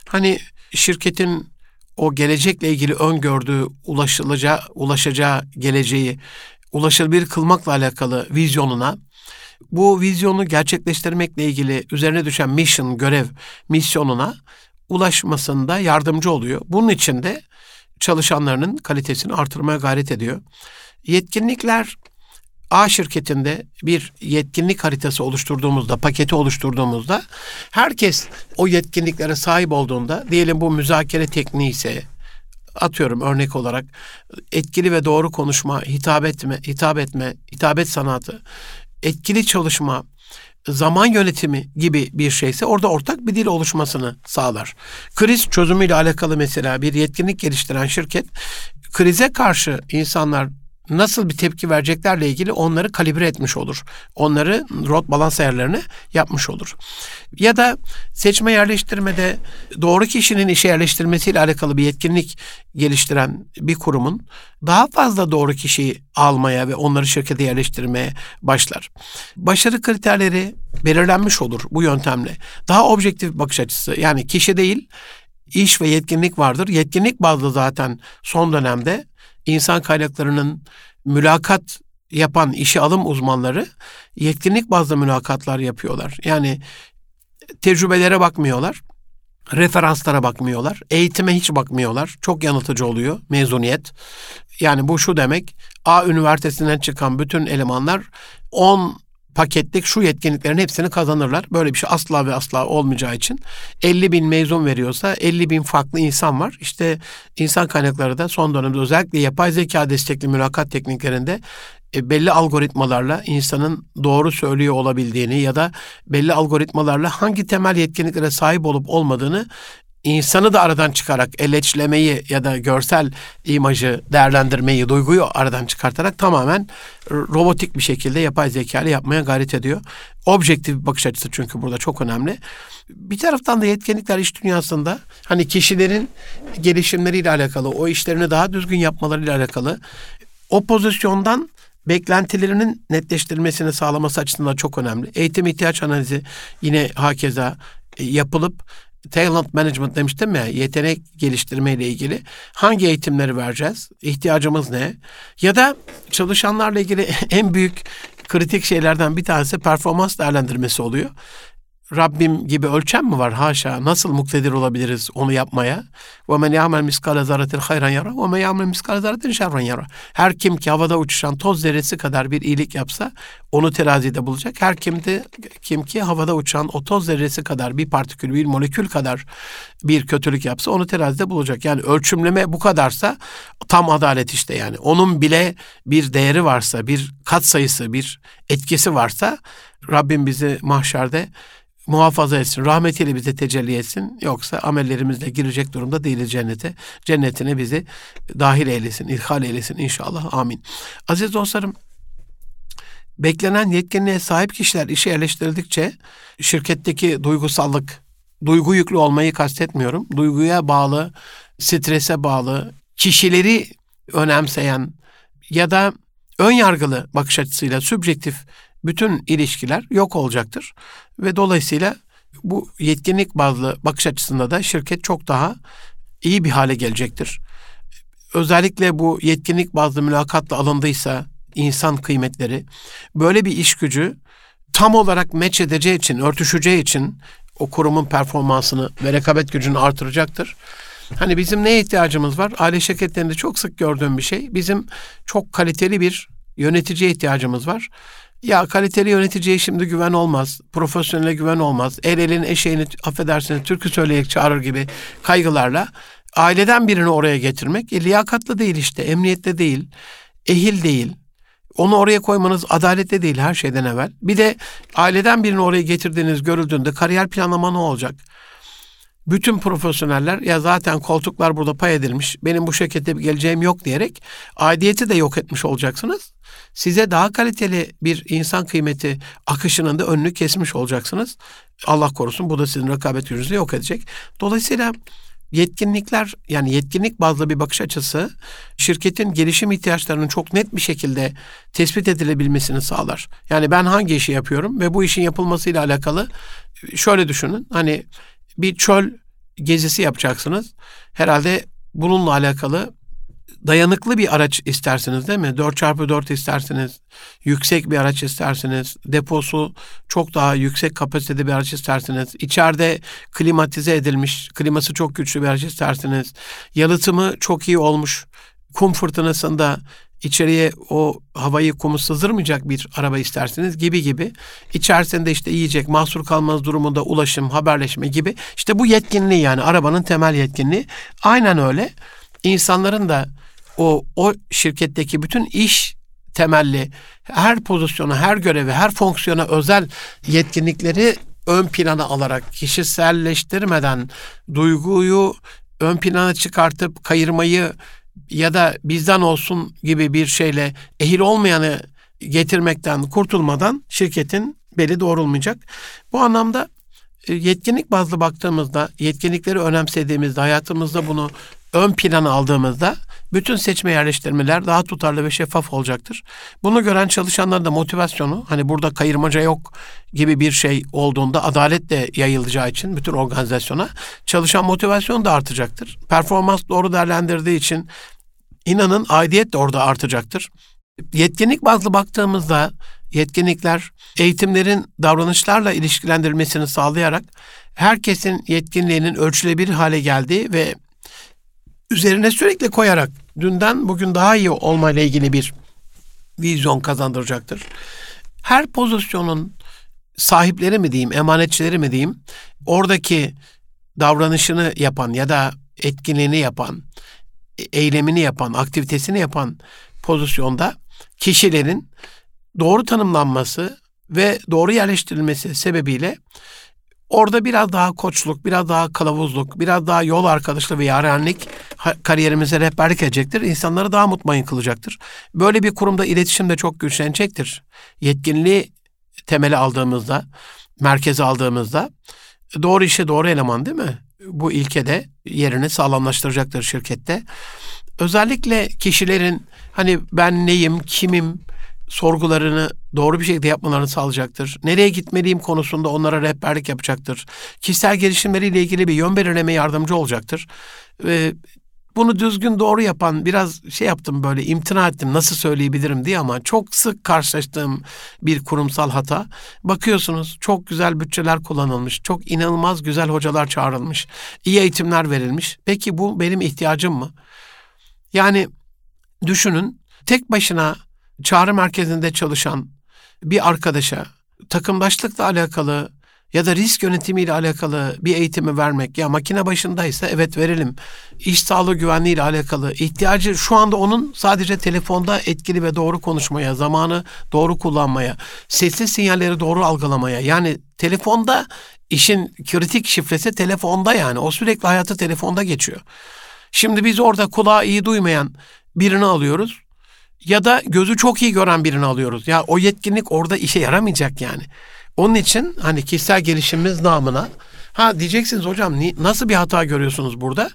hani şirketin o gelecekle ilgili öngördüğü ulaşılacağı, ulaşacağı geleceği ulaşılabilir kılmakla alakalı vizyonuna, bu vizyonu gerçekleştirmekle ilgili üzerine düşen mission, görev, misyonuna ulaşmasında yardımcı oluyor. Bunun için de çalışanlarının kalitesini artırmaya gayret ediyor. Yetkinlikler A şirketinde bir yetkinlik haritası oluşturduğumuzda, paketi oluşturduğumuzda herkes o yetkinliklere sahip olduğunda diyelim bu müzakere tekniği ise atıyorum örnek olarak etkili ve doğru konuşma, hitap etme, hitap etme, hitabet sanatı, etkili çalışma, zaman yönetimi gibi bir şeyse orada ortak bir dil oluşmasını sağlar. Kriz çözümüyle alakalı mesela bir yetkinlik geliştiren şirket krize karşı insanlar nasıl bir tepki vereceklerle ilgili onları kalibre etmiş olur. Onları rot balans ayarlarını yapmış olur. Ya da seçme yerleştirmede doğru kişinin işe yerleştirmesiyle alakalı bir yetkinlik geliştiren bir kurumun daha fazla doğru kişiyi almaya ve onları şirkete yerleştirmeye başlar. Başarı kriterleri belirlenmiş olur bu yöntemle. Daha objektif bakış açısı yani kişi değil iş ve yetkinlik vardır. Yetkinlik bazlı zaten son dönemde insan kaynaklarının mülakat yapan işe alım uzmanları yetkinlik bazlı mülakatlar yapıyorlar. Yani tecrübelere bakmıyorlar. Referanslara bakmıyorlar. Eğitime hiç bakmıyorlar. Çok yanıltıcı oluyor mezuniyet. Yani bu şu demek. A üniversitesinden çıkan bütün elemanlar 10 paketlik şu yetkinliklerin hepsini kazanırlar. Böyle bir şey asla ve asla olmayacağı için 50 bin mezun veriyorsa 50 bin farklı insan var. İşte insan kaynakları da son dönemde özellikle yapay zeka destekli mülakat tekniklerinde e, belli algoritmalarla insanın doğru söylüyor olabildiğini ya da belli algoritmalarla hangi temel yetkinliklere sahip olup olmadığını insanı da aradan çıkarak eleçlemeyi ya da görsel imajı değerlendirmeyi, duyguyu aradan çıkartarak tamamen robotik bir şekilde yapay zeka ile yapmaya gayret ediyor. Objektif bir bakış açısı çünkü burada çok önemli. Bir taraftan da yetkinlikler iş dünyasında hani kişilerin gelişimleriyle alakalı, o işlerini daha düzgün yapmalarıyla alakalı o pozisyondan beklentilerinin netleştirilmesini sağlaması açısından çok önemli. Eğitim ihtiyaç analizi yine hakeza e, yapılıp talent management demiştim ya yetenek geliştirme ile ilgili hangi eğitimleri vereceğiz? İhtiyacımız ne? Ya da çalışanlarla ilgili [laughs] en büyük kritik şeylerden bir tanesi performans değerlendirmesi oluyor. Rabbim gibi ölçem mi var? Haşa. Nasıl muktedir olabiliriz onu yapmaya? Ve men ya'mel miskale zarratin hayran yara ve men ya'mel miskale zarratin şerran yara. Her kim ki havada uçuşan toz zerresi kadar bir iyilik yapsa onu terazide bulacak. Her kim de kim ki havada uçan o toz zerresi kadar bir partikül, bir molekül kadar bir kötülük yapsa onu terazide bulacak. Yani ölçümleme bu kadarsa tam adalet işte yani. Onun bile bir değeri varsa, bir kat sayısı, bir etkisi varsa Rabbim bizi mahşerde muhafaza etsin, rahmetiyle bize tecelli etsin. Yoksa amellerimizle girecek durumda değiliz cennete. Cennetine bizi dahil eylesin, ilhal eylesin inşallah. Amin. Aziz dostlarım, beklenen yetkinliğe sahip kişiler işe yerleştirildikçe şirketteki duygusallık, duygu yüklü olmayı kastetmiyorum. Duyguya bağlı, strese bağlı, kişileri önemseyen ya da ön yargılı bakış açısıyla subjektif bütün ilişkiler yok olacaktır. Ve dolayısıyla bu yetkinlik bazlı bakış açısında da şirket çok daha iyi bir hale gelecektir. Özellikle bu yetkinlik bazlı mülakatla alındıysa insan kıymetleri böyle bir iş gücü tam olarak meç edeceği için, örtüşeceği için o kurumun performansını ve rekabet gücünü artıracaktır. Hani bizim ne ihtiyacımız var? Aile şirketlerinde çok sık gördüğüm bir şey. Bizim çok kaliteli bir yöneticiye ihtiyacımız var. Ya kaliteli yöneticiye şimdi güven olmaz. Profesyonele güven olmaz. El elin eşeğini affedersiniz türkü söyleyerek çağırır gibi kaygılarla aileden birini oraya getirmek e, liyakatlı değil işte. Emniyette değil. Ehil değil. Onu oraya koymanız adaletli değil her şeyden evvel. Bir de aileden birini oraya getirdiğiniz görüldüğünde kariyer planlama ne olacak? bütün profesyoneller ya zaten koltuklar burada pay edilmiş. Benim bu şirkette bir geleceğim yok diyerek aidiyeti de yok etmiş olacaksınız. Size daha kaliteli bir insan kıymeti akışının da önünü kesmiş olacaksınız. Allah korusun bu da sizin rekabet gücünüzü yok edecek. Dolayısıyla yetkinlikler yani yetkinlik bazlı bir bakış açısı şirketin gelişim ihtiyaçlarının çok net bir şekilde tespit edilebilmesini sağlar. Yani ben hangi işi yapıyorum ve bu işin yapılmasıyla alakalı şöyle düşünün. Hani bir çöl gezisi yapacaksınız. Herhalde bununla alakalı dayanıklı bir araç istersiniz değil mi? 4x4 istersiniz, yüksek bir araç istersiniz, deposu çok daha yüksek kapasitede bir araç istersiniz, içeride klimatize edilmiş, kliması çok güçlü bir araç istersiniz, yalıtımı çok iyi olmuş, kum fırtınasında içeriye o havayı kumu sızdırmayacak bir araba isterseniz gibi gibi. İçerisinde işte yiyecek, mahsur kalmaz durumunda ulaşım, haberleşme gibi. İşte bu yetkinliği yani arabanın temel yetkinliği. Aynen öyle. İnsanların da o o şirketteki bütün iş temelli her pozisyona, her göreve, her fonksiyona özel yetkinlikleri ön plana alarak kişiselleştirmeden duyguyu ön plana çıkartıp kayırmayı ya da bizden olsun gibi bir şeyle ehil olmayanı getirmekten kurtulmadan şirketin beli doğrulmayacak. Bu anlamda e, yetkinlik bazlı baktığımızda, yetkinlikleri önemsediğimizde, hayatımızda bunu ön plana aldığımızda bütün seçme yerleştirmeler daha tutarlı ve şeffaf olacaktır. Bunu gören çalışanların da motivasyonu hani burada kayırmaca yok gibi bir şey olduğunda adalet de yayılacağı için bütün organizasyona çalışan motivasyon da artacaktır. Performans doğru değerlendirdiği için inanın aidiyet de orada artacaktır. Yetkinlik bazlı baktığımızda yetkinlikler eğitimlerin davranışlarla ilişkilendirilmesini sağlayarak herkesin yetkinliğinin ölçülebilir hale geldiği ve üzerine sürekli koyarak dünden bugün daha iyi olmayla ilgili bir vizyon kazandıracaktır. Her pozisyonun sahipleri mi diyeyim, emanetçileri mi diyeyim, oradaki davranışını yapan ya da etkinliğini yapan, eylemini yapan, aktivitesini yapan pozisyonda kişilerin doğru tanımlanması ve doğru yerleştirilmesi sebebiyle orada biraz daha koçluk, biraz daha kılavuzluk, biraz daha yol arkadaşlığı ve yarenlik kariyerimize rehberlik edecektir. İnsanları daha mutmain kılacaktır. Böyle bir kurumda iletişim de çok güçlenecektir. Yetkinliği temeli aldığımızda, merkeze aldığımızda doğru işe doğru eleman değil mi? Bu ilkede yerini sağlamlaştıracaktır şirkette. Özellikle kişilerin hani ben neyim, kimim, sorgularını doğru bir şekilde yapmalarını sağlayacaktır. Nereye gitmeliyim konusunda onlara rehberlik yapacaktır. Kişisel gelişimleriyle ilgili bir yön belirleme yardımcı olacaktır. Ve bunu düzgün doğru yapan biraz şey yaptım böyle imtina ettim nasıl söyleyebilirim diye ama çok sık karşılaştığım bir kurumsal hata. Bakıyorsunuz çok güzel bütçeler kullanılmış, çok inanılmaz güzel hocalar çağrılmış, iyi eğitimler verilmiş. Peki bu benim ihtiyacım mı? Yani düşünün tek başına çağrı merkezinde çalışan bir arkadaşa takımdaşlıkla alakalı ya da risk yönetimiyle alakalı bir eğitimi vermek ya makine başındaysa evet verelim. İş sağlığı güvenliği ile alakalı ihtiyacı şu anda onun sadece telefonda etkili ve doğru konuşmaya, zamanı doğru kullanmaya, sesli sinyalleri doğru algılamaya yani telefonda işin kritik şifresi telefonda yani. O sürekli hayatı telefonda geçiyor. Şimdi biz orada kulağı iyi duymayan birini alıyoruz ya da gözü çok iyi gören birini alıyoruz. Ya o yetkinlik orada işe yaramayacak yani. Onun için hani kişisel gelişimimiz namına ha diyeceksiniz hocam nasıl bir hata görüyorsunuz burada?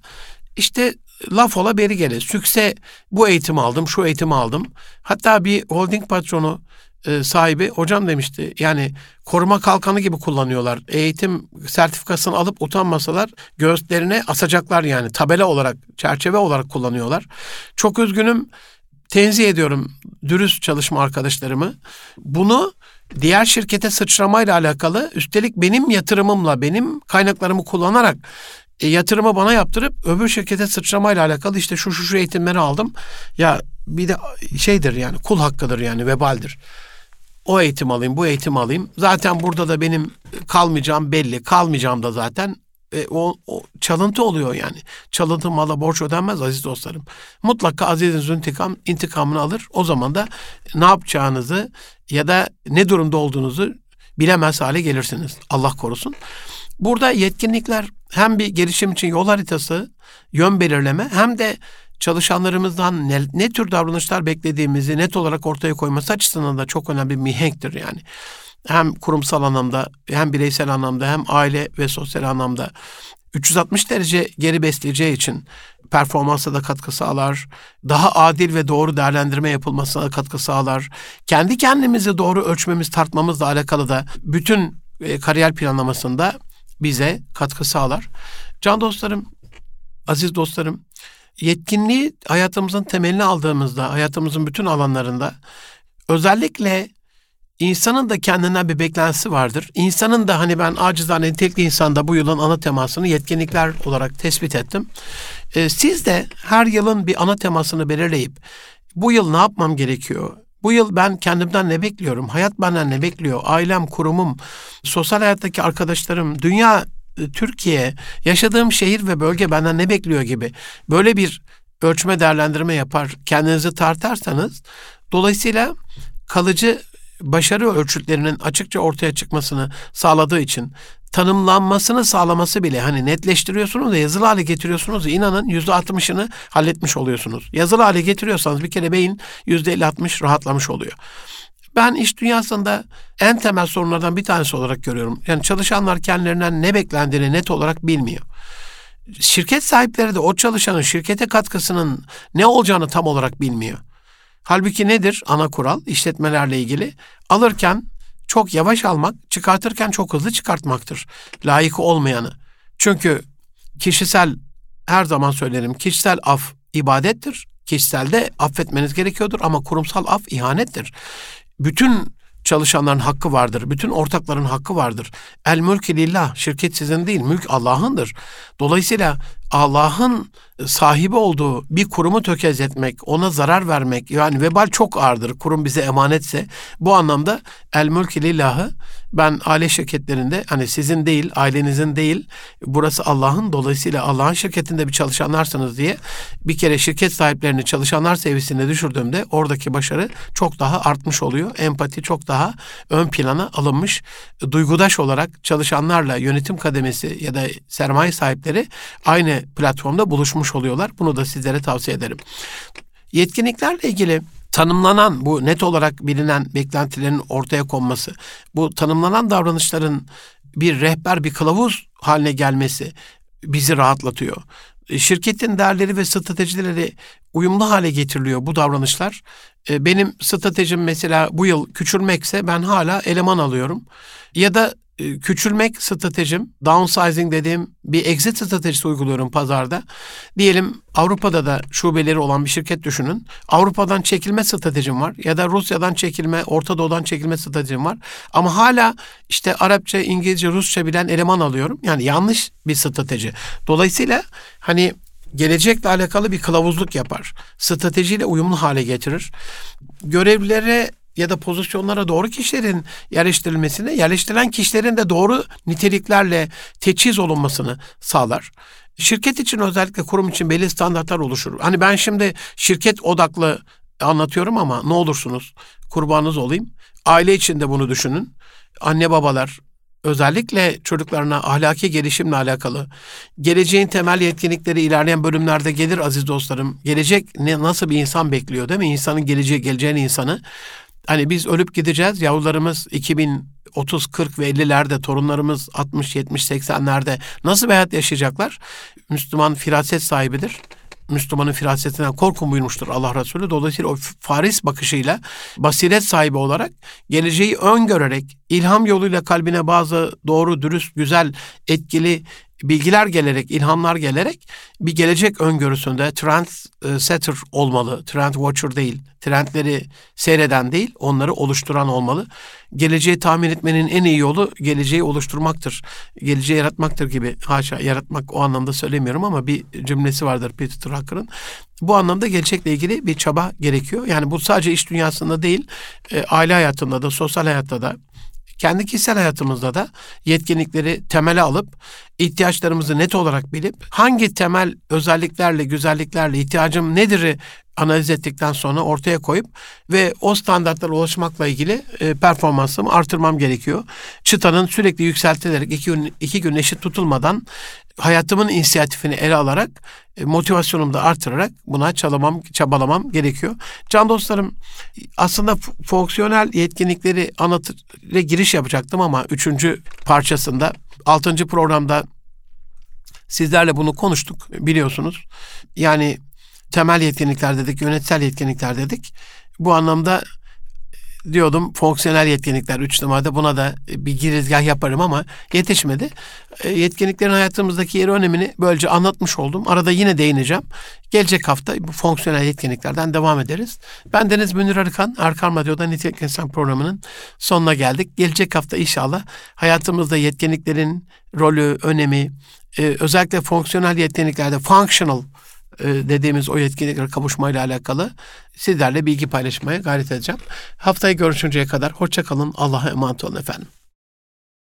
İşte laf ola beri gele. Sükse bu eğitim aldım, şu eğitim aldım. Hatta bir holding patronu e, sahibi hocam demişti. Yani koruma kalkanı gibi kullanıyorlar. Eğitim sertifikasını alıp utanmasalar göğüslerine asacaklar yani tabela olarak, çerçeve olarak kullanıyorlar. Çok üzgünüm. Tenzih ediyorum dürüst çalışma arkadaşlarımı. Bunu diğer şirkete sıçramayla alakalı üstelik benim yatırımımla, benim kaynaklarımı kullanarak e, yatırımı bana yaptırıp öbür şirkete sıçramayla alakalı işte şu şu şu eğitimleri aldım. Ya bir de şeydir yani kul hakkıdır yani vebaldir. O eğitim alayım, bu eğitim alayım. Zaten burada da benim kalmayacağım belli. Kalmayacağım da zaten. E, o, o çalıntı oluyor yani. Çalıntı mala borç ödenmez aziz dostlarım. Mutlaka aziziniz intikam, intikamını alır. O zaman da ne yapacağınızı ya da ne durumda olduğunuzu bilemez hale gelirsiniz. Allah korusun. Burada yetkinlikler hem bir gelişim için yol haritası, yön belirleme hem de çalışanlarımızdan ne, ne tür davranışlar beklediğimizi net olarak ortaya koyması açısından da çok önemli bir mihenktir yani. Hem kurumsal anlamda hem bireysel anlamda hem aile ve sosyal anlamda 360 derece geri besleyeceği için performansa da katkı sağlar. Daha adil ve doğru değerlendirme yapılmasına da katkı sağlar. Kendi kendimizi doğru ölçmemiz, tartmamızla alakalı da bütün e, kariyer planlamasında bize katkı sağlar. Can dostlarım, aziz dostlarım, yetkinliği hayatımızın temelini aldığımızda, hayatımızın bütün alanlarında özellikle insanın da kendinden bir beklentisi vardır. İnsanın da hani ben acizane nitelikli insanda bu yılın ana temasını yetkinlikler olarak tespit ettim. Ee, siz de her yılın bir ana temasını belirleyip bu yıl ne yapmam gerekiyor? Bu yıl ben kendimden ne bekliyorum? Hayat benden ne bekliyor? Ailem, kurumum, sosyal hayattaki arkadaşlarım, dünya, e, Türkiye, yaşadığım şehir ve bölge benden ne bekliyor gibi böyle bir ölçme değerlendirme yapar, kendinizi tartarsanız dolayısıyla kalıcı başarı ölçütlerinin açıkça ortaya çıkmasını sağladığı için tanımlanmasını sağlaması bile hani netleştiriyorsunuz da yazılı hale getiriyorsunuz da inanın yüzde altmışını halletmiş oluyorsunuz. Yazılı hale getiriyorsanız bir kere beyin yüzde elli altmış rahatlamış oluyor. Ben iş dünyasında en temel sorunlardan bir tanesi olarak görüyorum. Yani çalışanlar kendilerinden ne beklendiğini net olarak bilmiyor. Şirket sahipleri de o çalışanın şirkete katkısının ne olacağını tam olarak bilmiyor. Halbuki nedir ana kural işletmelerle ilgili? Alırken çok yavaş almak, çıkartırken çok hızlı çıkartmaktır. Layık olmayanı. Çünkü kişisel her zaman söylerim kişisel af ibadettir. Kişiselde affetmeniz gerekiyordur ama kurumsal af ihanettir. Bütün çalışanların hakkı vardır. Bütün ortakların hakkı vardır. El mülk lillah. Şirket sizin değil. Mülk Allah'ındır. Dolayısıyla Allah'ın sahibi olduğu bir kurumu tökezletmek, ona zarar vermek yani vebal çok ağırdır. Kurum bize emanetse bu anlamda el mülk lillahı ben aile şirketlerinde hani sizin değil, ailenizin değil, burası Allah'ın dolayısıyla Allah'ın şirketinde bir çalışanlarsınız diye bir kere şirket sahiplerini çalışanlar seviyesine düşürdüğümde oradaki başarı çok daha artmış oluyor. Empati çok daha ön plana alınmış. Duygudaş olarak çalışanlarla yönetim kademesi ya da sermaye sahipleri aynı platformda buluşmuş oluyorlar. Bunu da sizlere tavsiye ederim. Yetkinliklerle ilgili tanımlanan bu net olarak bilinen beklentilerin ortaya konması, bu tanımlanan davranışların bir rehber, bir kılavuz haline gelmesi bizi rahatlatıyor. E, şirketin değerleri ve stratejileri uyumlu hale getiriliyor bu davranışlar. E, benim stratejim mesela bu yıl küçülmekse ben hala eleman alıyorum. Ya da küçülmek stratejim, downsizing dediğim bir exit stratejisi uyguluyorum pazarda. Diyelim Avrupa'da da şubeleri olan bir şirket düşünün. Avrupa'dan çekilme stratejim var ya da Rusya'dan çekilme, Orta Doğu'dan çekilme stratejim var. Ama hala işte Arapça, İngilizce, Rusça bilen eleman alıyorum. Yani yanlış bir strateji. Dolayısıyla hani gelecekle alakalı bir kılavuzluk yapar. Stratejiyle uyumlu hale getirir. Görevlilere ya da pozisyonlara doğru kişilerin yerleştirilmesini, yerleştirilen kişilerin de doğru niteliklerle teçhiz olunmasını sağlar. Şirket için özellikle kurum için belli standartlar oluşur. Hani ben şimdi şirket odaklı anlatıyorum ama ne olursunuz kurbanınız olayım. Aile için de bunu düşünün. Anne babalar, özellikle çocuklarına ahlaki gelişimle alakalı geleceğin temel yetkinlikleri ilerleyen bölümlerde gelir aziz dostlarım. Gelecek ne nasıl bir insan bekliyor değil mi? İnsanın geleceği, geleceğin insanı. Hani biz ölüp gideceğiz. Yavrularımız 2030, 40 ve 50'lerde, torunlarımız 60, 70, 80'lerde nasıl bir hayat yaşayacaklar? Müslüman firaset sahibidir. Müslümanın firasetinden korkun buyurmuştur Allah Resulü. Dolayısıyla o faris bakışıyla basiret sahibi olarak geleceği öngörerek ilham yoluyla kalbine bazı doğru, dürüst, güzel, etkili bilgiler gelerek, ilhamlar gelerek bir gelecek öngörüsünde trend e, setter olmalı. Trend watcher değil. Trendleri seyreden değil, onları oluşturan olmalı. Geleceği tahmin etmenin en iyi yolu geleceği oluşturmaktır. Geleceği yaratmaktır gibi. Haşa yaratmak o anlamda söylemiyorum ama bir cümlesi vardır Peter Drucker'ın. Bu anlamda gelecekle ilgili bir çaba gerekiyor. Yani bu sadece iş dünyasında değil, e, aile hayatında da, sosyal hayatta da, kendi kişisel hayatımızda da yetkinlikleri temele alıp ihtiyaçlarımızı net olarak bilip hangi temel özelliklerle, güzelliklerle ihtiyacım nedir'i analiz ettikten sonra ortaya koyup ve o standartlara ulaşmakla ilgili e, performansımı artırmam gerekiyor. Çıtanın sürekli yükseltilerek iki gün, iki gün eşit tutulmadan hayatımın inisiyatifini ele alarak e, motivasyonumu da artırarak buna çalamam, çabalamam gerekiyor. Can dostlarım aslında fonksiyonel yetkinlikleri anlatıyla giriş yapacaktım ama üçüncü parçasında altıncı programda sizlerle bunu konuştuk biliyorsunuz. Yani temel yetkinlikler dedik, yönetsel yetkinlikler dedik. Bu anlamda diyordum fonksiyonel yetkinlikler 3 numarada buna da bir girizgah yaparım ama yetişmedi. E, yetkinliklerin hayatımızdaki yeri önemini böylece anlatmış oldum. Arada yine değineceğim. Gelecek hafta bu fonksiyonel yetkinliklerden devam ederiz. Ben Deniz Münir Arıkan, Arkan Radyo'da Nitelik İnsan programının sonuna geldik. Gelecek hafta inşallah hayatımızda yetkinliklerin rolü, önemi, e, özellikle fonksiyonel yetkinliklerde functional e, dediğimiz o yetkinliklere kavuşmayla alakalı sizlerle bilgi paylaşmaya gayret edeceğim. Haftaya görüşünceye kadar hoşça kalın. Allah'a emanet olun efendim.